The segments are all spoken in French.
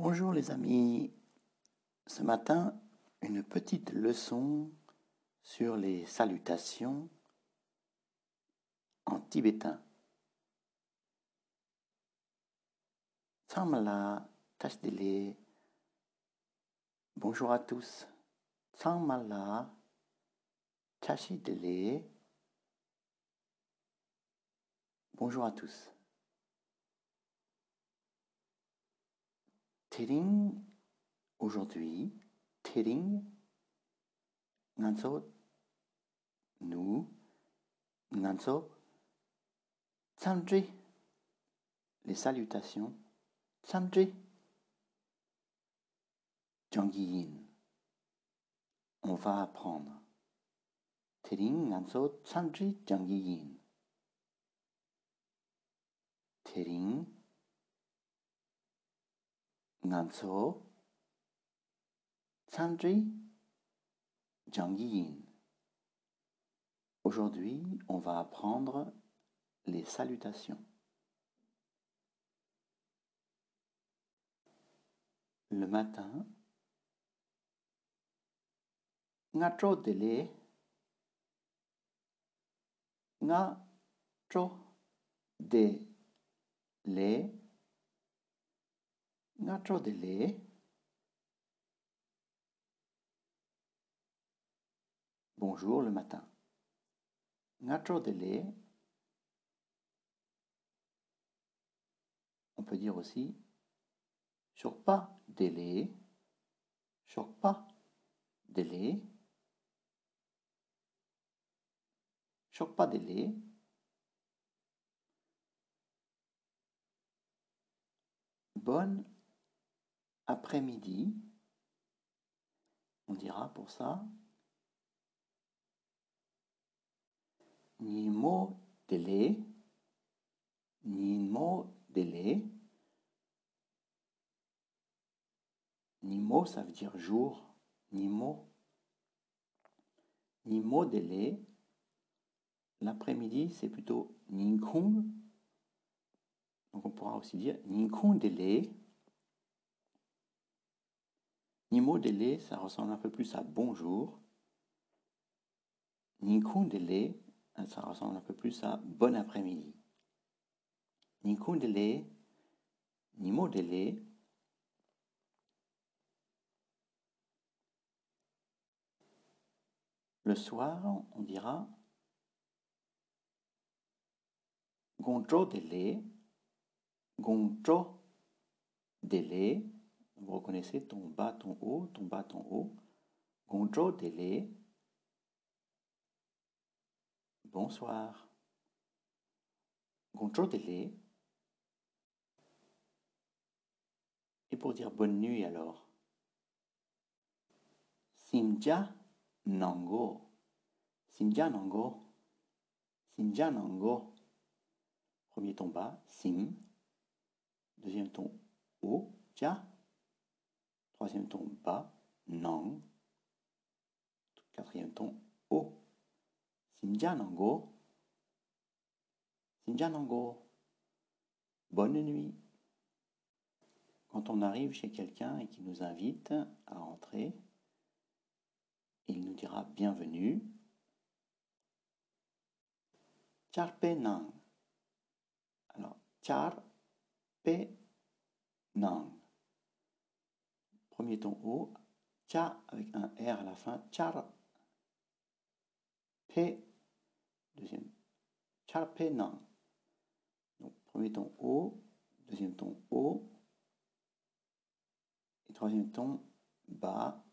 Bonjour les amis. Ce matin, une petite leçon sur les salutations en tibétain. Tsamala tashdele. Bonjour à tous. Tsamala tashidele. Bonjour à tous. Tering aujourd'hui, Tering, Nanso, nous, Nanso, Tsamdri, les salutations, Tsamdri, Yin, on va apprendre. Tering, Nanso, Tsamdri, Yin. Tering, Nanso, Sandri, Yin. Aujourd'hui, on va apprendre les salutations. Le matin, Ngacho dele, Ngacho de Ngacho dele, Bonjour le matin. Nacho dele. On peut dire aussi pas dele. pas dele. pas dele. Bonne après-midi. On dira pour ça ni mot délai, ni mot délai, ni mot ça veut dire jour, ni mot, ni mot délai. L'après-midi c'est plutôt kung. Donc on pourra aussi dire kung délai. Ni mot délai, ça ressemble un peu plus à bonjour. délai, ça ressemble un peu plus à bon après-midi. Ni kundele, ni modele. Le soir, on dira gonjo dele, gonjo dele. Vous reconnaissez ton bas, ton haut, ton bas, ton haut. Gonjo dele. Bonsoir. Bonjour délai. Et pour dire bonne nuit alors Simja Nango. Simja Nango. Simja Nango. Premier ton bas, Sim. Deuxième ton haut, Ja. Troisième ton bas, Nang. Quatrième ton haut. Sinjanango. Sinjanango. Bonne nuit. Quand on arrive chez quelqu'un et qu'il nous invite à entrer, il nous dira bienvenue. Charpenang. Alors, Charpenang. Premier ton haut, cha avec un R à la fin, char. P deuxième charpenang. Donc premier ton haut, deuxième ton haut, et troisième ton bas,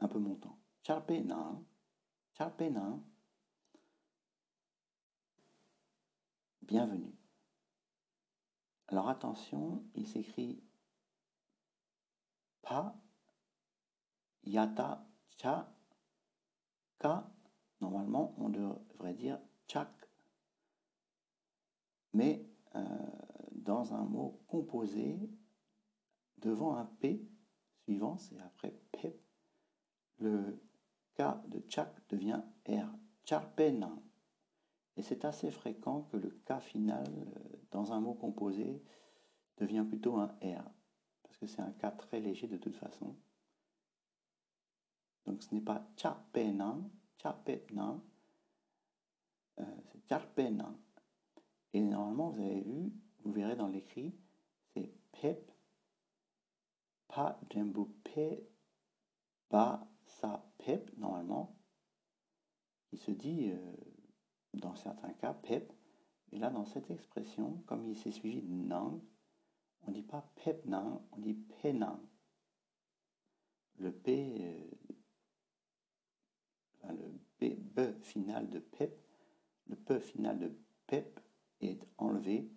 un peu montant. Charpenang, charpenang. Bienvenue. Alors attention, il s'écrit pa, yata, cha, Normalement, on devrait dire chak. Mais euh, dans un mot composé, devant un P suivant, c'est après P, le K de chak devient R. Charpen. Et c'est assez fréquent que le K final, euh, dans un mot composé, devient plutôt un R. Que c'est un cas très léger de toute façon. Donc ce n'est pas charpenan, charpepnan, euh, c'est charpenan. Et normalement, vous avez vu, vous verrez dans l'écrit, c'est pep, pas jembu pe, pas sa pep, normalement, il se dit, euh, dans certains cas, pep, et là, dans cette expression, comme il s'est suivi de nang, on dit pas pep nang, on dit penang. Le P, euh, le B final de pep, le P final de pep est enlevé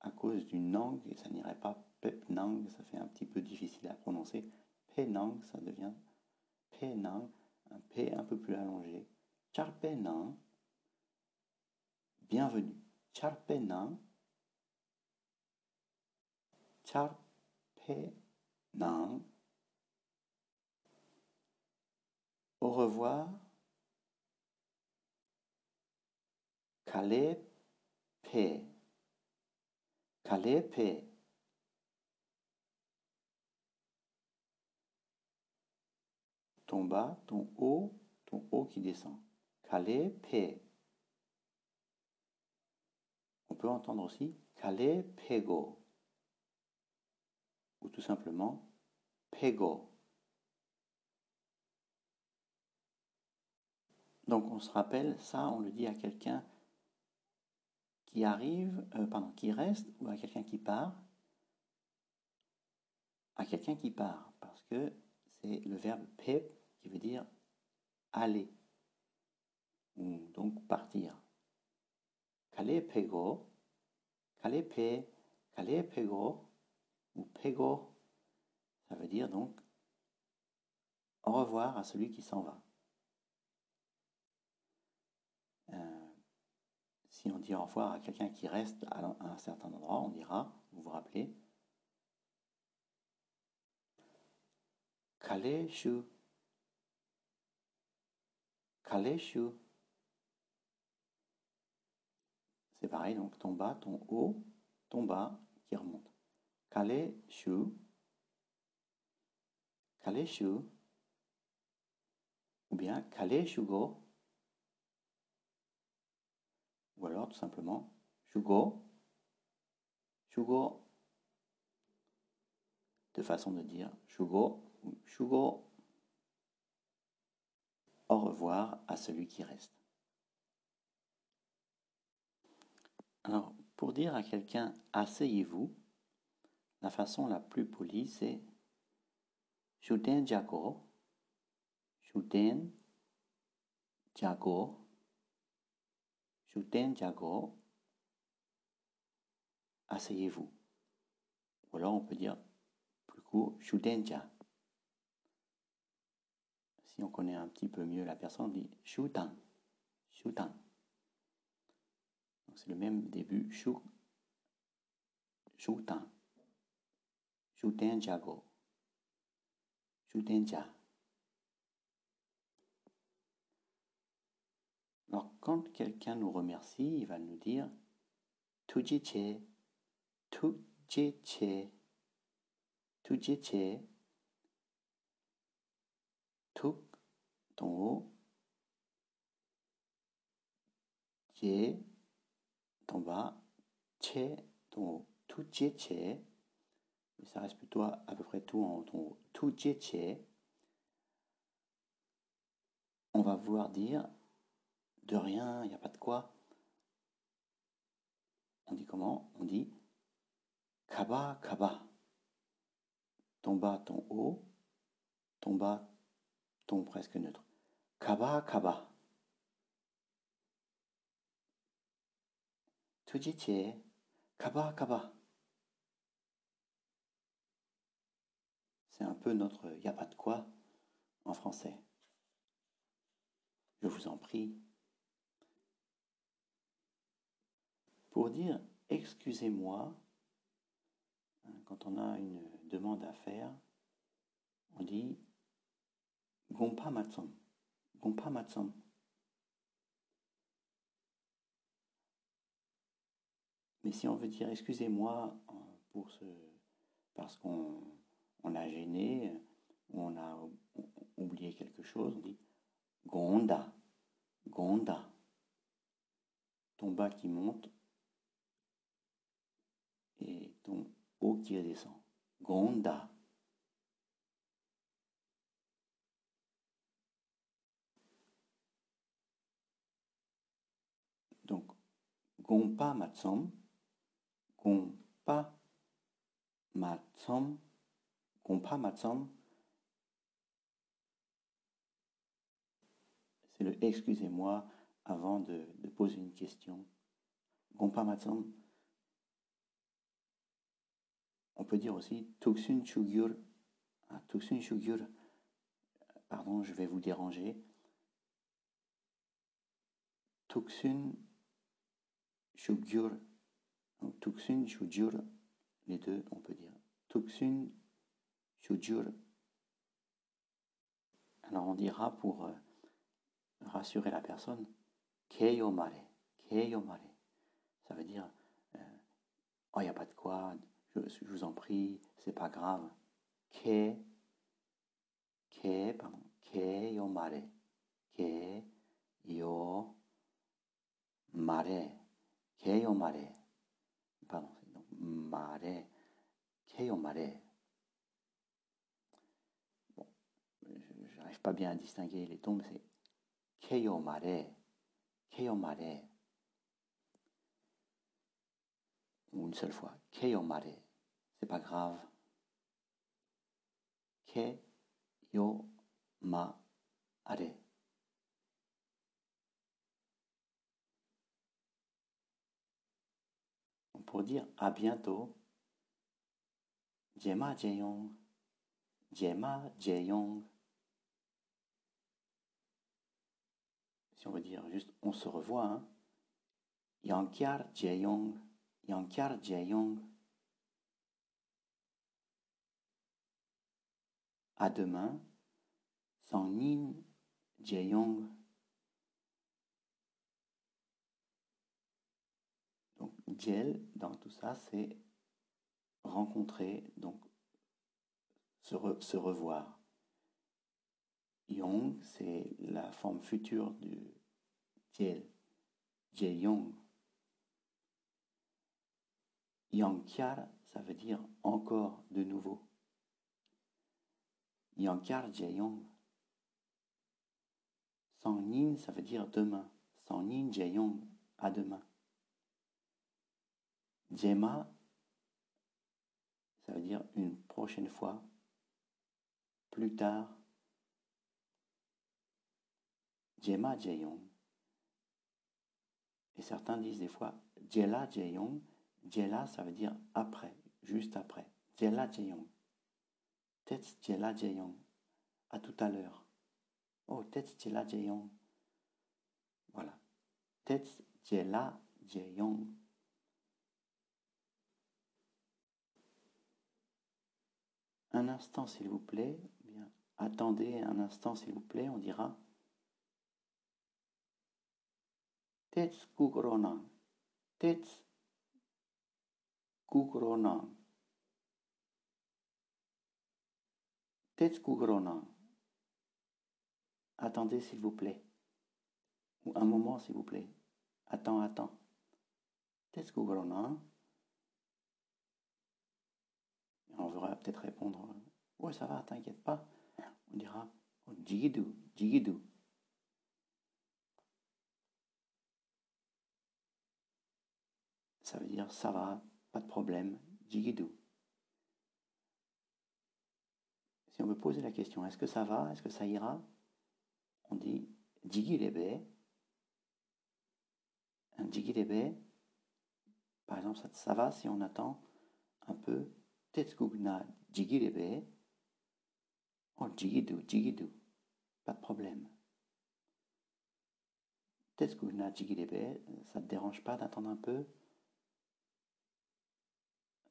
à cause du nang, et ça n'irait pas pep nang, ça fait un petit peu difficile à prononcer. Penang, ça devient penang, un P un peu plus allongé. Charpenang, bienvenue. Charpenang, Charpenang, au revoir. Kalepe, Kalepe. Ton bas, ton haut, ton haut qui descend. Kalepe. On peut entendre aussi Kalepego ou tout simplement Pego. Donc on se rappelle, ça on le dit à quelqu'un qui arrive, euh, pardon, qui reste ou à quelqu'un qui part, à quelqu'un qui part, parce que c'est le verbe pep qui veut dire aller donc partir. Kale pego, kale pe, kale pego ou pego, ça veut dire donc au revoir à celui qui s'en va. Euh, si on dit au revoir à quelqu'un qui reste à un certain endroit, on dira, vous vous rappelez, Kale shu, kale shu. C'est pareil, donc ton bas, ton haut, ton bas qui remonte. Kale shu, kale shu, ou bien kale shugo, ou alors tout simplement shugo, shugo, de façon de dire shugo ou shugo. Au revoir à celui qui reste. Alors, pour dire à quelqu'un asseyez-vous, la façon la plus polie, c'est Shuden Jago, Shuden Jago, Shuden Jago, asseyez-vous. Ou alors on peut dire plus court, Shudenja. Si on connaît un petit peu mieux la personne, on dit Shudan, Shudan c'est le même début. Shu, Shutan. Alors, quand quelqu'un nous remercie, il va nous dire Tujiche, Tujiche, Tujiche, Tuk, ton haut, Jie, ton bas, che, ton haut, tout che, ça reste plutôt à, peu près tout en haut, tout che, on va vouloir dire de rien, il n'y a pas de quoi. On dit comment? On dit kaba kaba. Ton bas, ton haut, ton bas, ton presque neutre. Kaba kaba. Kaba Kaba. C'est un peu notre y a pas de quoi en français. Je vous en prie. Pour dire excusez-moi, hein, quand on a une demande à faire, on dit Gompa Matsom. Gompa. Mais si on veut dire excusez-moi pour ce, parce qu'on on a gêné, ou on a oublié quelque chose, on dit Gonda, Gonda. Ton bas qui monte et ton haut qui redescend. Gonda. Donc, Gompa Matsom, Gompa Matsom, Gompa Matsom, c'est le excusez-moi avant de, poser une question. Gompa Matsom, on peut dire aussi Tuksun Shugyur. Ah, Tuksun Shugyur, pardon, je vais vous déranger. Tuksun Shugyur, Tuksun Shujur, les deux, on peut dire. Tuksun Alors on dira pour euh, rassurer la personne, Keyomare, Keyomare. Ça veut dire, euh, oh, il n'y a pas de quoi, je, vous en prie, c'est pas grave. Ke, ke, pardon, ke yo mare, ke yo mare, ke yo mare, pardon, donc mare, ke yo mare. Bon, j'arrive pas bien à distinguer les tons, mais c'est ke yo mare, ke yo mare. Ou une seule fois, ke yo mare c'est pas grave. Ke yo ma are. Pour dire à bientôt, Jema Jeyong, Jema Jeyong. On veut dire juste on se revoit, hein. Yankyar Jeyong, Yankyar Jeyong. à demain, sans Nin Jeyong. Donc, Jel, dans tout ça, c'est rencontrer, donc se, se revoir. Yong, c'est la forme future du Jel, Jeyong. Yangkyar, ça veut dire encore de nouveau. Yankar Jeyong. Sang Nin, ça veut dire demain. Sang Nin Jeyong, à demain. Jema, ça veut dire une prochaine fois, plus tard. Jema Jeyong. Et certains disent des fois Jela Jeyong. Jela, ça veut dire après, juste après. Jela Jeyong. Tets Jela Jeyong. À tout à l'heure. Oh, Tets Jela Jeyong. Voilà. Tets Jela Jeyong. Un instant, s'il vous plaît. Bien. Attendez un instant, s'il vous plaît. On dira Tets Kukuronan. Tets Kukuronan. Tetsukugrona. Attendez, s'il vous plaît. Ou un moment, s'il vous plaît. Attends, attends. Tetsukugrona. On verra peut-être répondre Ouais, ça va, t'inquiète pas. On dira oh, Jigidu, Jigidu. Ça veut dire ça va, pas de problème, Jigidu. Si on veut poser la question, est-ce que ça va Est-ce que ça ira On dit Digilebe. Un Digilebe, par exemple, ça, va si on attend un peu Tetskugna Digilebe. Oh, Jigidu, Jigidu. Pas de problème. Tetskugna Jigilebe, ça ne te dérange pas d'attendre un peu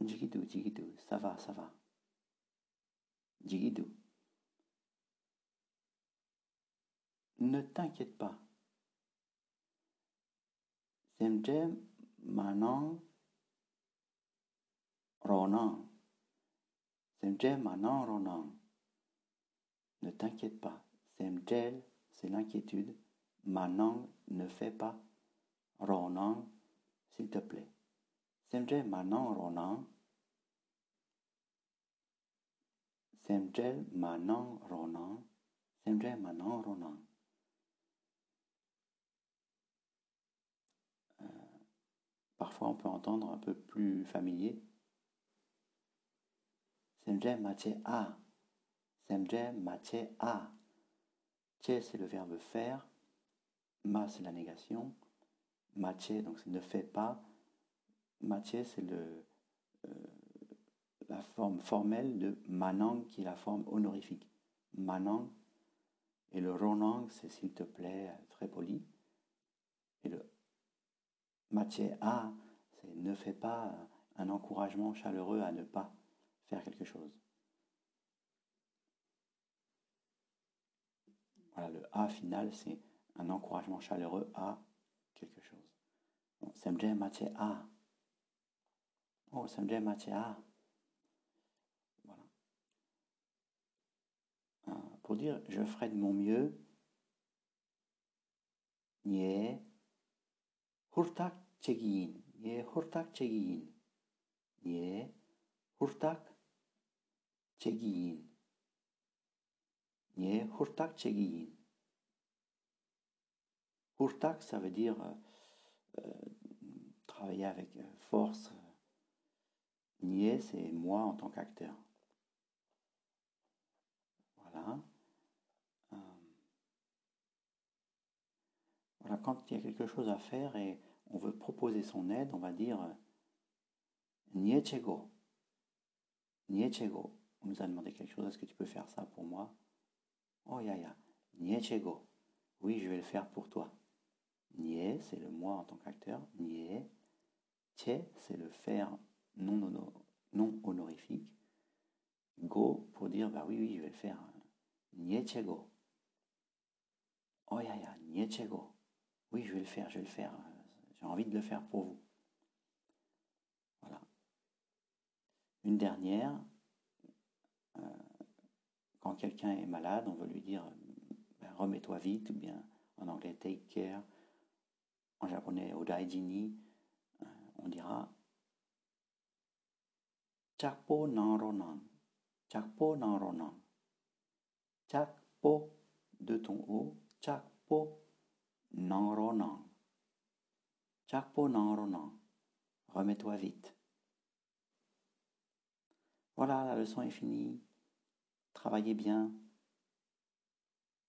Jigidu, Jigidu, ça va, ça va. Jigidu. Ne t'inquiète pas. Semjem Manang Ronan. Semje manan ronan. Ne t'inquiète pas. Semjel, c'est l'inquiétude. Manan, ne fais pas. Ronan, s'il te plaît. Semje manan ronan. Semjel manan ronan. Semje manan ronan. Euh, parfois, on peut entendre un peu plus familier. Semje mache a. Semje mache a. Che, c'est le verbe faire. Ma, c'est la négation. Mache, donc c'est ne fait pas. Mache, c'est le, euh, la forme formelle de manang, qui est la forme honorifique. Manang. Et le ronang, c'est s'il te plaît, très poli. Et le mache a, c'est ne fais pas un encouragement chaleureux à ne pas faire quelque chose. Voilà, le A final, c'est un encouragement chaleureux à quelque chose. Semje A. Oh, Semje mache A. Voilà. Euh, pour dire je ferai de mon mieux, nie hurtak chegin, nie hurtak chegin, nie hurtak chegiin. Nie hurtak. Hurtak, ça veut dire euh, euh, travailler avec euh, force. Nie, c'est moi en tant qu'acteur. Voilà. Voilà, quand il y a quelque chose à faire et on veut proposer son aide, on va dire Niechego. Niechego. On nous a demandé quelque chose, est-ce que tu peux faire ça pour moi? Oh ya ya. Niechego. Oui, je vais le faire pour toi. Nie, c'est le moi en tant qu'acteur. Nie. C'est le faire non, non honorifique. Go, pour dire, bah oui, oui, je vais le faire. Niechego. Oh ya ya, niechego. Oui, je vais le faire, je vais le faire. J'ai envie de le faire pour vous. Voilà. Une dernière, euh, quand quelqu'un est malade, on veut lui dire ben, remets-toi vite, ou bien en anglais take care, en japonais odaijini, euh, on dira chakpo nanronan, chakpo nanronan, chakpo de ton haut, chakpo nanronan, chakpo nanronan, remets-toi vite. Voilà, la leçon est finie. Travaillez bien.